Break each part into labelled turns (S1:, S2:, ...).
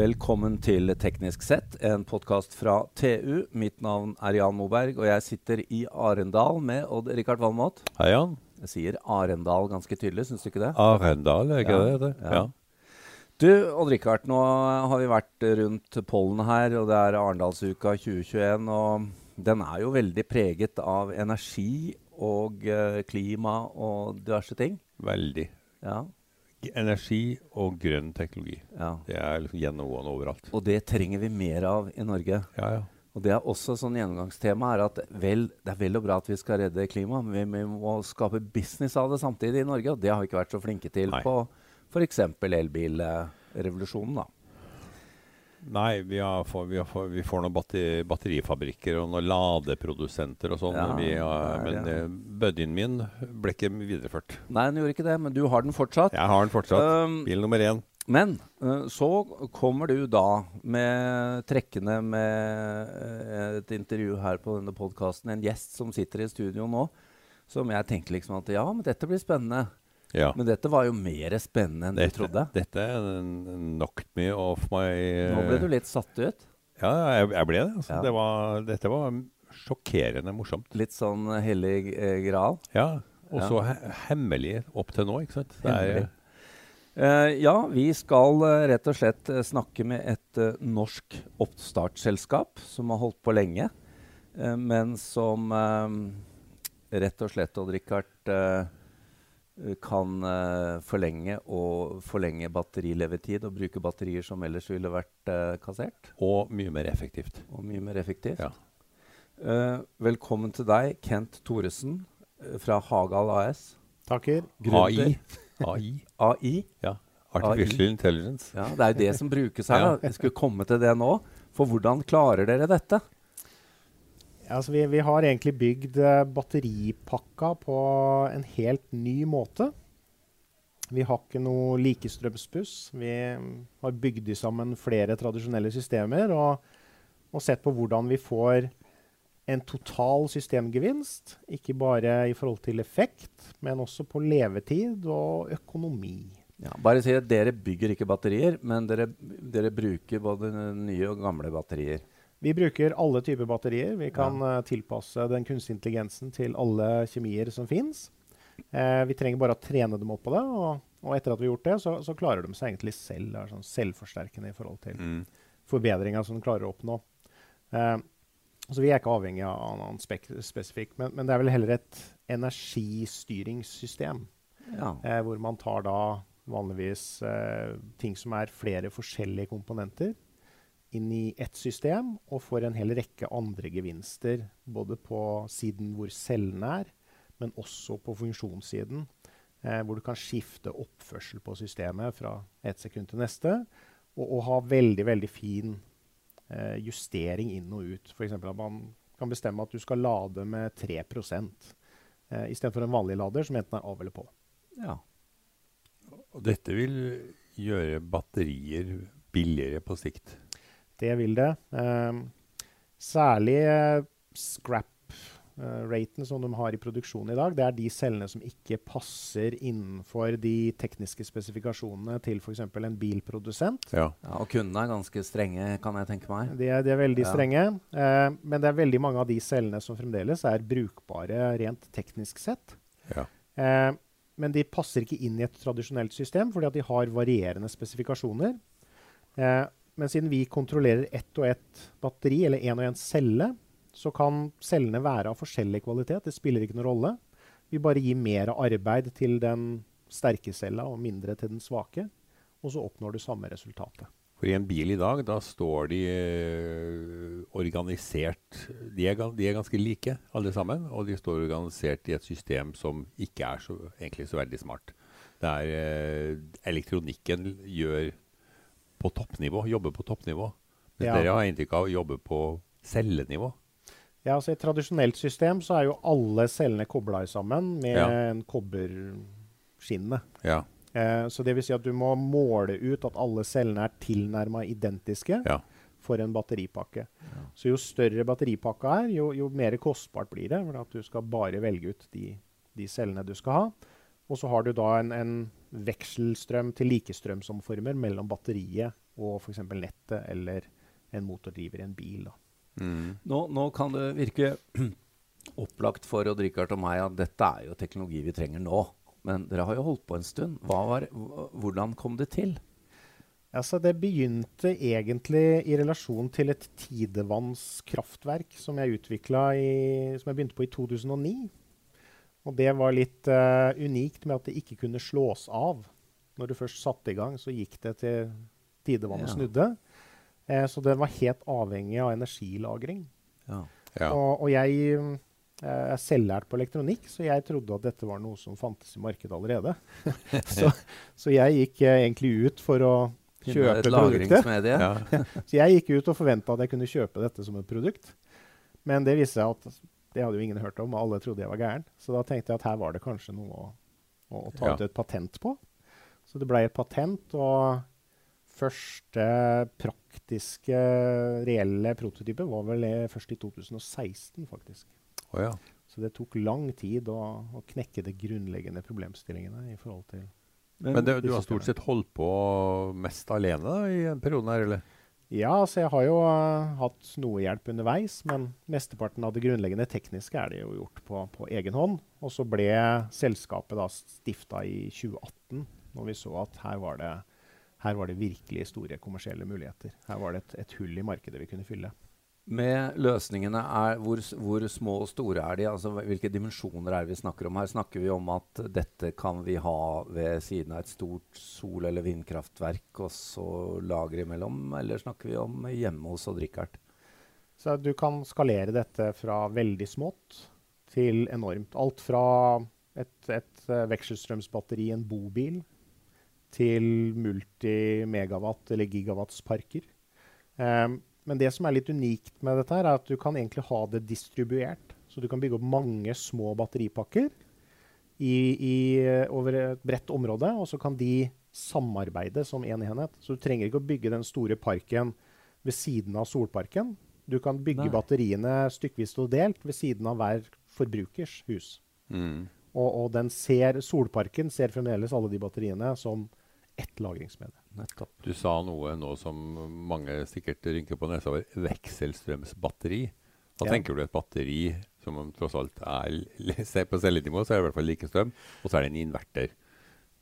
S1: Velkommen til Teknisk sett, en podkast fra TU. Mitt navn er Jan Moberg, og jeg sitter i Arendal med Odd-Rikard Valmot.
S2: Hei, Jan.
S1: Jeg sier Arendal ganske tydelig, syns du ikke det?
S2: Arendal, er ikke
S1: Ja,
S2: det det?
S1: ja.
S2: Ja.
S1: Du, Odd-Rikard, nå har vi vært rundt pollen her, og det er Arendalsuka 2021. Og den er jo veldig preget av energi og eh, klima og diverse ting.
S2: Veldig.
S1: Ja,
S2: Energi og grønn teknologi.
S1: ja.
S2: Det er liksom gjennomgående overalt.
S1: Og det trenger vi mer av i Norge.
S2: Ja, ja.
S1: Og det er også sånn gjennomgangstema er at vel, det er vel og bra at vi skal redde klimaet, men vi, må skape business av det samtidig i Norge. Og det har vi ikke vært så flinke til
S2: Nei.
S1: på f.eks. elbilrevolusjonen. da.
S2: Nei, vi, har, får, vi, har, får- vi får noen batteri, batterifabrikker og noen ladeprodusenter og sånn.
S1: Ja,
S2: men
S1: det.
S2: eh, buddyen min ble ikke videreført.
S1: Nei, den gjorde ikke det, men du har den fortsatt.
S2: Jeg har den fortsatt.
S1: Um,
S2: Bil nummer én.
S1: Men eh, så kommer du da med trekkende med eh, et intervju her på denne podkasten, en gjest som sitter i studio nå, som jeg tenkte liksom at ja, men dette blir spennende.
S2: Ja.
S1: Men dette var jo mer spennende enn du trodde.
S2: dette knocked me off my
S1: Nå ble du litt satt ut.
S2: Ja, jeg, jeg ble det. Altså.
S1: Ja.
S2: det var, dette var sjokkerende morsomt.
S1: Litt sånn hellig eh, gral.
S2: Ja, og
S1: Ja.
S2: så he hemmelig opp til nå, ikke sant? Er.
S1: Eh, ja, vi skal uh, rett og slett eh, snakke med et uh, norsk oppstartsselskap som har holdt på lenge, men som rett og slett, Odd Rikard, kan eh, forlenge og forlenge batterilevetid og bruke batterier som ellers ville vært eh, kassert,
S2: og mye mer effektivt.
S1: og mye mer effektivt.
S2: Ja.
S1: Uh, velkommen til deg, Kent Thoresen fra Hagal AS.
S3: Takker.
S2: AI. AI.
S1: AI.
S2: Ja. Artificial Intelligence.
S1: Ja, Det er jo det som brukes her. da. Vi skulle komme til det nå. For hvordan klarer dere dette?
S3: Altså vi, vi har egentlig bygd eh, batteripakka på en helt ny måte. Vi har ikke noe likestrømsbuss. Vi mm, har bygd sammen flere tradisjonelle systemer og, og sett på hvordan vi får en total systemgevinst. Ikke bare i forhold til effekt, men også på levetid og økonomi.
S1: Ja, bare si at Dere bygger ikke batterier, men dere, dere bruker både nye og gamle batterier.
S3: Vi bruker alle typer batterier. Vi kan eh, tilpasse den kunstige intelligensen til alle kjemier som fins. Eh, vi trenger bare å trene dem opp på det, og, og etter at vi har gjort det, så, så klarer de seg egentlig selv. Det er sånn selvforsterkende i forhold til
S2: Mm.
S3: forbedringa som de klarer å oppnå. Eh, så vi er ikke avhengig av noen spek spesifikt, men, men det er vel heller et energistyringssystem.
S1: Ja.
S3: Eh, hvor man tar da vanligvis eh, ting som er flere forskjellige komponenter, inn i ett system og får en hel rekke andre gevinster. Både på siden hvor cellene er, men også på funksjonssiden. Eh, hvor du kan skifte oppførsel på systemet fra ett sekund til neste. Og, og ha veldig, veldig fin eh, justering inn og ut. F.eks. at man kan bestemme at du skal lade med 3% eh, istedenfor en vanlig lader som enten er av eller på.
S1: ja.
S2: Og dette vil gjøre batterier billigere på sikt.
S3: Det vil det. Um, særlig eh, scrap-raten som de har i produksjonen i dag, det er de cellene som ikke passer innenfor de tekniske spesifikasjonene til f.eks. en bilprodusent.
S2: Ja.
S1: ja. Og kundene er ganske strenge, kan jeg tenke meg.
S3: De er, de er veldig
S1: Ja.
S3: strenge. eh, men det er veldig mange av de cellene som fremdeles er brukbare rent teknisk sett.
S2: Ja.
S3: Eh, men de passer ikke inn i et tradisjonelt system fordi at de har varierende spesifikasjoner. Eh, men siden vi kontrollerer ett og ett batteri, eller én og én celle, så kan cellene være av forskjellig kvalitet. Det spiller ikke noen rolle. Vi bare gir mer arbeid til den sterke cella og mindre til den svake. Og så oppnår du samme resultatet.
S2: For i en bil i dag, da står de eh, organisert de er, de er ganske like, alle sammen. Og de står organisert i et system som ikke er så, egentlig så veldig smart. Det er, eh, elektronikken gjør på toppnivå, Jobbe på toppnivå. Men
S3: Ja.
S2: dere har inntrykk av å jobbe på cellenivå.
S3: Ja, altså I et tradisjonelt system så er jo alle cellene kobla sammen med
S2: Ja.
S3: en kobberskinne.
S2: Ja.
S3: Eh, så det vil si at du må måle ut at alle cellene er tilnærma identiske
S2: ja.
S3: for en batteripakke. Så jo større batteripakka er, jo, jo mer kostbart blir det. For at du skal bare velge ut de, de cellene du skal ha. Og så har du da en, en vekselstrøm til likestrømsomformer mellom batteriet og f.eks. nettet eller en motordriver i en bil. Da.
S1: Mm. Nå, nå, kan det virke opplagt for Odd Rikard og meg at dette er jo teknologi vi trenger nå. Men dere har jo holdt på en stund. Var, hvordan kom det til?
S3: Altså, det begynte egentlig i relasjon til et tidevannskraftverk som jeg i, som jeg begynte på i 2009. Og det var litt uh, unikt med at det ikke kunne slås av. Når du først satte i gang, så gikk det til tidevannet ja. snudde. Eh, så det var helt avhengig av energilagring. Ja. Ja. Og, og, jeg uh, er selvlært på elektronikk, så jeg trodde at dette var noe som fantes i markedet allerede. så, så, jeg gikk egentlig ut for å kjøpe produktet. Ja. så jeg gikk ut og forventa at jeg kunne kjøpe dette som et produkt. Men det viste seg at det hadde jo ingen hørt om, og alle trodde jeg var gæren. Så da tenkte jeg at her var det kanskje noe å, å, å ta ut et patent på. Så det ble et patent, og første praktiske, reelle prototype var vel først i 2016, faktisk.
S2: Oh, ja.
S3: Så det tok lang tid å, å knekke de grunnleggende problemstillingene i forhold til
S2: men, Men det, du har stort sett holdt på mest alene da, i en periode her, eller?
S3: Ja, altså jeg har jo uh, hatt noe hjelp underveis, men mesteparten av det grunnleggende tekniske er det jo gjort på, på egen hånd. Og så ble selskapet da stifta i 2018, når vi så at her var det, her var det virkelig store kommersielle muligheter. Her var det et, et hull i markedet vi kunne fylle
S1: med løsningene er hvor, hvor, små og store er de? Altså, hvilke dimensjoner er det vi snakker om her? Snakker vi om at dette kan vi ha ved siden av et stort sol- eller vindkraftverk og så lager imellom, eller snakker vi om hjemme hos Odd-Rikard?
S3: Så du kan skalere dette fra veldig smått til enormt. Alt fra et, et uh, vekselstrømsbatteri i en bobil til multi-megawatt- eller gigawattsparker. Um, men det som er litt unikt med dette, her er at du kan egentlig ha det distribuert. Så du kan bygge opp mange små batteripakker i, i, over et bredt område, og så kan de samarbeide som én en enhet. Så du trenger ikke å bygge den store parken ved siden av solparken. Du kan bygge Nei. batteriene stykkevis og delt ved siden av hver forbrukers hus. Mm. Og, og ser, solparken ser fremdeles alle de batteriene som ett lagringsmedie.
S2: Nettopp. Du sa noe nå som mange sikkert rynker på nesa over. Vekselstrømsbatteri. Da ja. tenker du et batteri som tross alt er På cellenivå så er det i hvert fall like strøm, og så er det en inverter.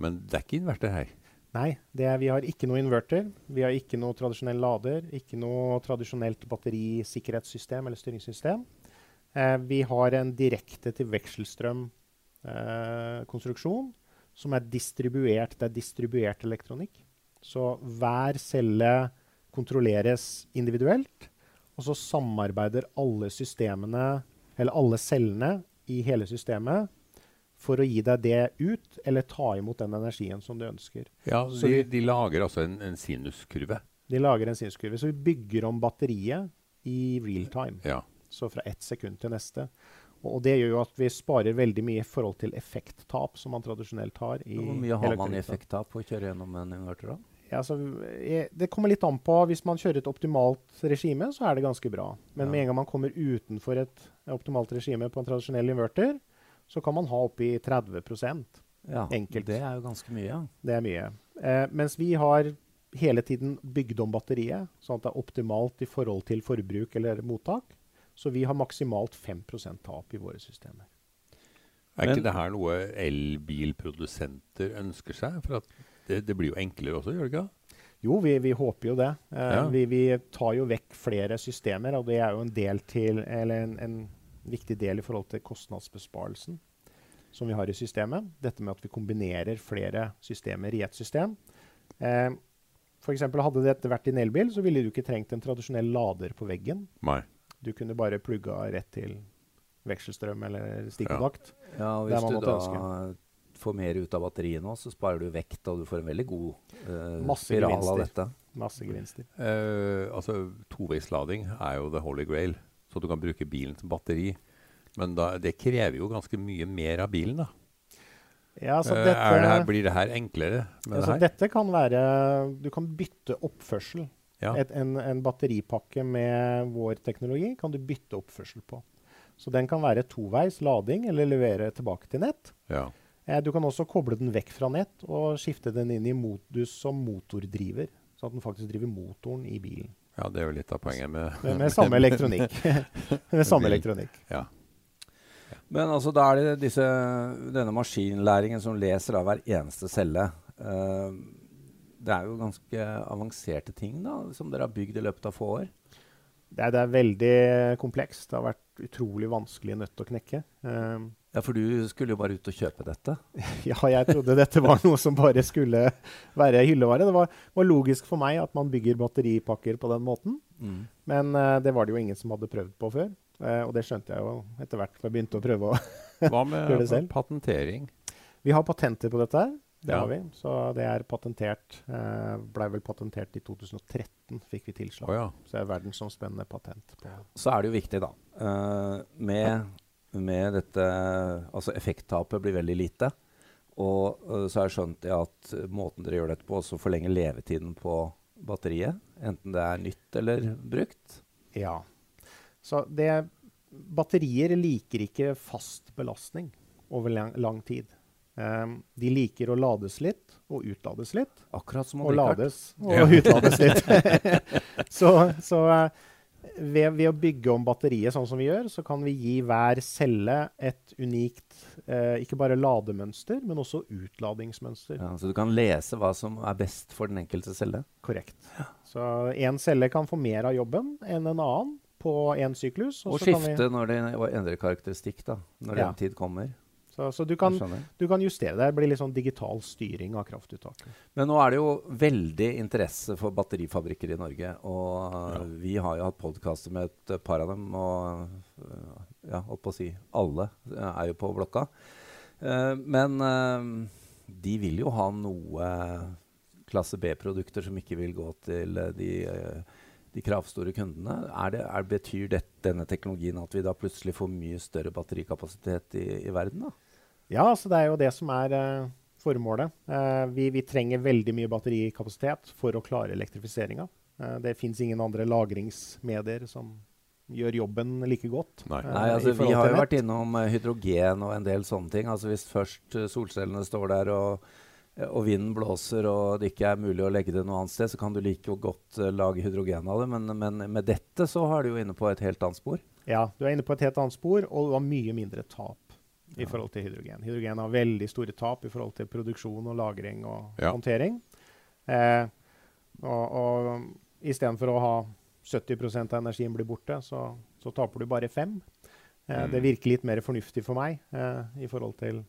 S2: Men det er ikke inverter her.
S3: Nei, er, vi har ikke noe inverter. Vi har ikke noe tradisjonell lader. Ikke noe tradisjonelt batterisikkerhetssystem eller styringssystem. Eh, vi har en direkte til vekselstrøm-konstruksjon eh, som er distribuert. Det er distribuert elektronikk. Så hver celle kontrolleres individuelt, og så samarbeider alle systemene, eller alle cellene i hele systemet for å gi deg det ut, eller ta imot den energien som du ønsker.
S2: Ja, så de, de lager altså en, en, sinuskurve?
S3: De lager en sinuskurve. Så vi bygger om batteriet i real time.
S2: Ja.
S3: Så fra ett sekund til neste. Og det gjør jo at vi sparer veldig mye i forhold til effekttap, som man tradisjonelt har. i
S1: Hvor mye har man i effekttap på å kjøre gjennom en inverter? da?
S3: Ja, så, det kommer litt an på. Hvis man kjører et optimalt regime, så er det ganske bra. Men ja. med en gang man kommer utenfor et optimalt regime på en tradisjonell inverter, så kan man ha oppi 30
S1: ja, enkelt. Det er jo ganske mye. Ja.
S3: Det er mye. Eh, mens vi har hele tiden bygd om batteriet, sånn at det er optimalt i forhold til forbruk eller mottak. Så vi har maksimalt 5% tap i våre systemer.
S2: Er ikke det her noe elbilprodusenter ønsker seg? For det, det, blir jo enklere også, gjør det ikke?
S3: Jo, vi, vi håper jo det. Eh, ja. vi, vi, tar jo vekk flere systemer, og det er jo en, del til, en, en viktig del i forhold til kostnadsbesparelsen som vi har i systemet. Dette med at vi kombinerer flere systemer i ett system. Eh, for eksempel, hadde dette vært din en elbil, så ville du ikke trengt en tradisjonell lader på veggen.
S2: Nei.
S3: Du kunne bare plugga rett til vekselstrøm eller stikkontakt.
S1: Ja. ja, og hvis du da ønske. får mer ut av batteriet nå, så sparer du vekt, og du får en veldig god uh, spiral av dette.
S3: Masse gevinster.
S2: Uh, altså, Toveislading er jo the holy grail, så du kan bruke bilen som batteri. Men da, det krever jo ganske mye mer av bilen, da.
S3: Ja, altså dette,
S2: det her, blir det her enklere?
S3: Altså
S2: det
S3: dette kan være Du kan bytte oppførsel. Ja. Et, en, en, batteripakke med vår teknologi kan du bytte oppførsel på. Så den kan være toveis lading eller levere tilbake til nett.
S2: Ja.
S3: Eh, du kan også koble den vekk fra nett og skifte den inn i modus som motordriver. Så at den faktisk driver motoren i bilen.
S2: Ja, det er jo litt av poenget med
S3: Med, med samme elektronikk. med samme elektronikk.
S2: Ja.
S1: Men altså, da er det disse, denne maskinlæringen som leser av hver eneste celle. Eh, det er jo ganske avanserte ting da, som dere har bygd i løpet av få år.
S3: Det er, det er veldig komplekst. Det har vært utrolig vanskelig nødt å knekke. Um,
S1: Ja, For du skulle jo bare ut og kjøpe dette.
S3: ja, jeg trodde dette var noe som bare skulle være hyllevare. Det var, var logisk for meg at man bygger batteripakker på den måten.
S1: Mm.
S3: Men uh, det var det jo ingen som hadde prøvd på før. Uh, og det skjønte jeg jo etter hvert da jeg begynte å prøve å gjøre det selv.
S2: Hva med patentering?
S3: Vi har patenter på dette her. Det
S2: Ja.
S3: har vi. Så det er patentert. Eh, Blei vel patentert i 2013, fikk vi tilslag.
S2: Oh, ja.
S3: Så det er verdensomspennende patent. på
S1: Så er det jo viktig, da. eh, med, med dette Altså, effekttapet blir veldig lite. Og uh, så har jeg skjønt at måten dere gjør dette på, også forlenger levetiden på batteriet. Enten det er nytt eller brukt.
S3: Ja. Så det Batterier liker ikke fast belastning over lang, lang tid. Um, de liker å lades litt og utlades litt.
S1: Akkurat som å
S3: Og lades og utlades litt. så så eh, ved, ved å bygge om batteriet sånn som vi gjør, så kan vi gi hver celle et unikt eh, ikke bare lademønster, men også utladingsmønster.
S1: Ja, så du kan lese hva som er best for den enkelte celle.
S3: Korrekt. Så én celle kan få mer av jobben enn en annen på én syklus.
S1: Og
S3: så kan vi-
S1: skifte når det endrer karakteristikk da, når
S3: Ja.
S1: den tid kommer.
S3: Så, så du, kan, du kan justere det. Det blir litt sånn digital styring av kraftuttaket.
S1: Men nå er det jo veldig interesse for batterifabrikker i Norge. Og
S2: Ja.
S1: vi har jo hatt podkaster med et eh, par av dem, og øh, ja, holdt på å si alle er jo på blokka. Uh, men uh, de vil jo ha noe klasse B-produkter som ikke vil gå til eh, de, eh, de kravstore kundene. Er det, er, betyr det, denne teknologien at vi da plutselig får mye større batterikapasitet i, i verden? da?
S3: Ja, altså det er jo det som er uh, formålet. Uh, vi, vi trenger veldig mye batterikapasitet for å klare elektrifiseringa. Uh, det fins ingen andre lagringsmedier som gjør jobben like godt.
S2: Nei.
S3: Uh,
S1: Nei, altså Vi har jo vært innom eh, hydrogen og en del sånne ting. Altså Hvis først eh, solcellene står der og, eh, og vinden blåser og det ikke er mulig å legge det noe annet sted, så kan du like godt eh, lage hydrogen av det. Men, men med dette så har du jo inne på et helt annet spor.
S3: Ja, du er inne på et helt annet spor, og du har mye mindre tap i
S1: Ja.
S3: forhold til hydrogen. Hydrogen har veldig store tap i forhold til produksjon og lagring og
S2: Ja.
S3: håndtering. Eh, og og istedenfor å ha 70% av energien blir borte, så, så taper du bare 5 eh,
S2: Mm.
S3: Det virker litt mer fornuftig for meg eh, i forhold til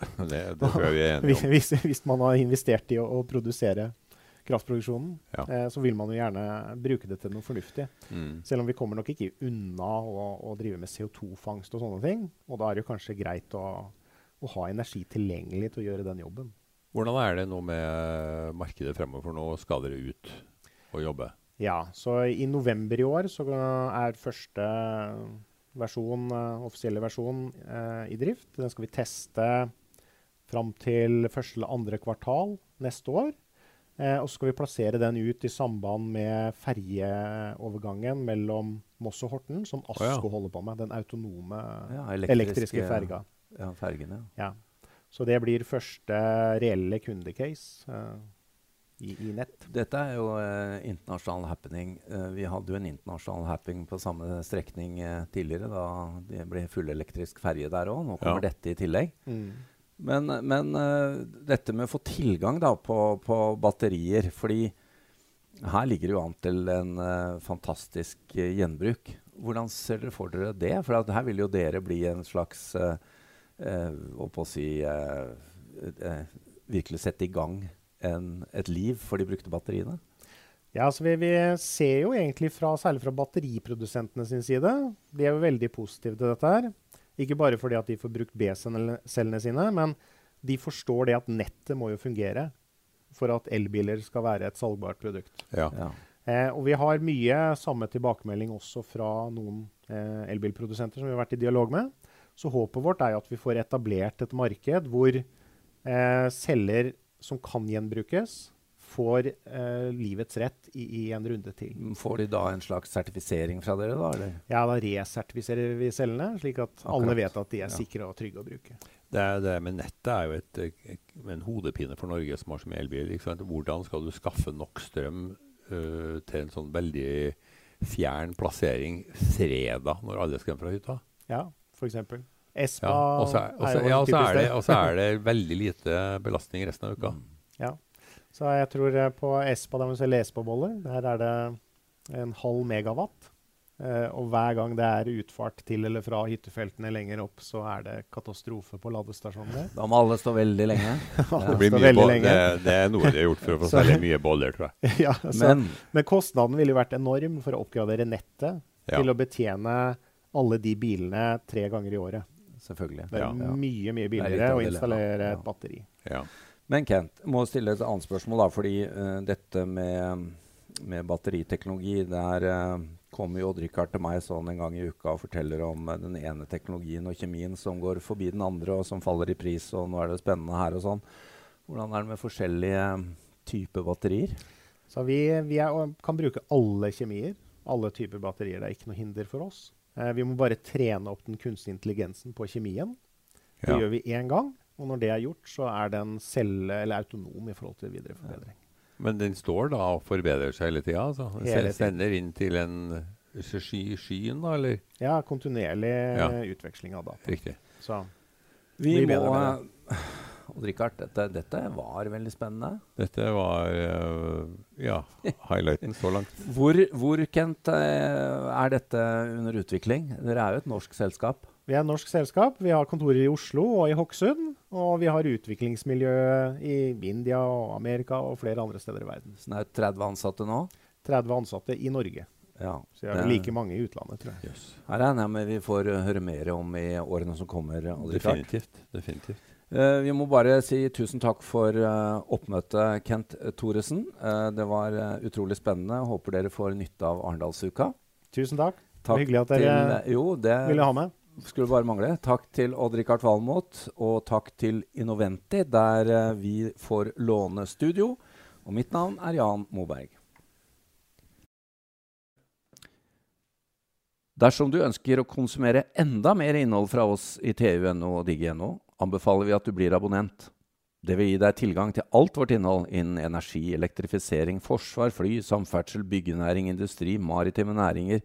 S2: Det, det tror jeg vi er enige om.
S3: hvis, hvis man har investert i å, å produsere kraftproduksjonen,
S2: Ja.
S3: eh, så vil man jo gjerne bruke det til noe fornuftig.
S2: Mm.
S3: Selv om vi kommer nok ikke unna å, å drive med CO2-fangst og sånne ting. Og da er det jo kanskje greit å, å ha energi tilgjengelig til å gjøre den jobben.
S2: Hvordan er det nå med markedet fremover? Nå skal dere ut og jobbe.
S3: Ja, så i november i år så er første versjon, eh, offisielle versjon eh, i drift. Den skal vi teste fram til første eller andre kvartal neste år. Eh, og så skal vi plassere den ut i samband med ferjeovergangen mellom Moss og Horten, som
S2: Å, ja.
S3: ASKO holder på med. Den autonome
S1: Ja,
S3: elektriske ferga.
S1: Ja, fergen, ja.
S3: Ja. Så det blir første reelle kundecase eh, i, i nett.
S1: Dette er jo eh, internasjonal happening. Eh, vi hadde jo en internasjonal happening på samme strekning eh, tidligere, da det ble fullelektrisk ferje der òg. Nå kommer
S2: Ja.
S1: dette i tillegg.
S3: Mm.
S1: Men, men uh, dette med å få tilgang da, på, på batterier fordi her ligger det jo an til en uh, fantastisk uh, gjenbruk. Hvordan ser dere for dere det? For her vil jo dere bli en slags uh, å si Virkelig sette i gang en, et liv for de brukte batteriene.
S3: Ja, altså vi, vi ser jo egentlig fra, særlig fra batteriprodusentene sin side, de er jo veldig positive til dette her. Ikke bare fordi at de får brukt B-cellene sine, men de forstår det at nettet må jo fungere for at elbiler skal være et salgbart produkt.
S2: Ja.
S1: Ja.
S3: Eh, og vi har mye samme tilbakemelding også fra noen eh, elbilprodusenter som vi har vært i dialog med. Så håpet vårt er at vi får etablert et marked hvor eh, celler som kan gjenbrukes, får eh, livets rett i, i en runde til.
S1: Får de da en slags sertifisering fra dere, da? Eller?
S3: Ja, da resertifiserer vi cellene, slik at alle vet at de er
S1: Ja.
S3: sikre og trygge å bruke.
S2: det, det med nettet er jo et, en hodepine for Norge som har så mye elbil. Hvordan skal du skaffe nok strøm uh, til en sånn veldig fjern plassering fredag når alle skal hjem fra hytta?
S3: Ja, f.eks. Espa
S2: ja, og så er, er, ja, er, det, er det veldig lite belastning resten av uka. Mm.
S3: Ja. Så jeg tror eh, på Espa, der man selger Espa-boller, der er det en halv megawatt. Uh, og hver gang det er utfart til eller fra hyttefeltene lenger opp, så er det katastrofe på ladestasjonene.
S1: Da må alle stå veldig lenge.
S2: det, blir mye lenge. Det, det, er noe de har gjort for å få selge mye boller, tror jeg.
S3: ja, så, men, men, kostnaden ville vært enorm for å oppgradere nettet ja. til å betjene alle de bilene tre ganger i året.
S1: Selvfølgelig.
S3: Det er ja. mye mye billigere å installere et batteri.
S1: Men Kent, må stille et annet spørsmål, da, fordi uh, dette med, med batteriteknologi det er uh, kommer jo Odd-Rikard til meg sånn en gang i uka og forteller om uh, den ene teknologien og kjemien som går forbi den andre, og som faller i pris, og nå er det spennende her og sånn. Hvordan er det med forskjellige typer batterier?
S3: Så vi, vi er, kan bruke alle kjemier. Alle typer batterier. Det er ikke noe hinder for oss. Uh, vi må bare trene opp den kunstige intelligensen på kjemien. Det ja. gjør vi én gang. Og når det er gjort, så er den selv, eller autonom i forhold til videre forbedring.
S2: Men den står da og forbedrer seg hele tida? Altså. Den sender inn til en sky, skyen, da, eller?
S3: Ja, kontinuerlig ja. utveksling av data.
S2: Riktig.
S3: Så
S1: vi må Odd Rikard, dette, dette, var veldig spennende.
S2: Dette var uh, ja, highlighten så langt.
S1: Hvor, hvor, Kent, eh, er dette under utvikling? Dere er jo et norsk selskap?
S3: Vi er et norsk selskap. Vi har kontorer i Oslo og i Hokksund. Og vi har utviklingsmiljø i India og Amerika og flere andre steder i verden.
S1: Så det er 30 ansatte nå?
S3: 30 ansatte i Norge.
S1: Ja,
S3: så jeg har like mange i utlandet, tror jeg.
S1: Yes. Her regner jeg med vi får uh, høre mer om i årene som kommer.
S2: Definitivt. definitivt.
S1: Uh, vi må bare si tusen takk for uh, oppmøtet, Kent Thoresen. det var utrolig spennende. Håper dere får nytte av Arendalsuka.
S3: Tusen takk. takk hyggelig at dere til, jo, det, ville ha med
S1: skulle bare mangle. Takk til Odd-Rikard Valmot, og takk til Innoventi, der uh, vi får låne studio. Og mitt navn er Jan Moberg. Dersom du ønsker å konsumere enda mer innhold fra oss i TU.no og Digi.no, anbefaler vi at du blir abonnent. Det vil gi deg tilgang til alt vårt innhold innen energi, elektrifisering, forsvar, fly, samferdsel, byggenæring, industri, maritime næringer,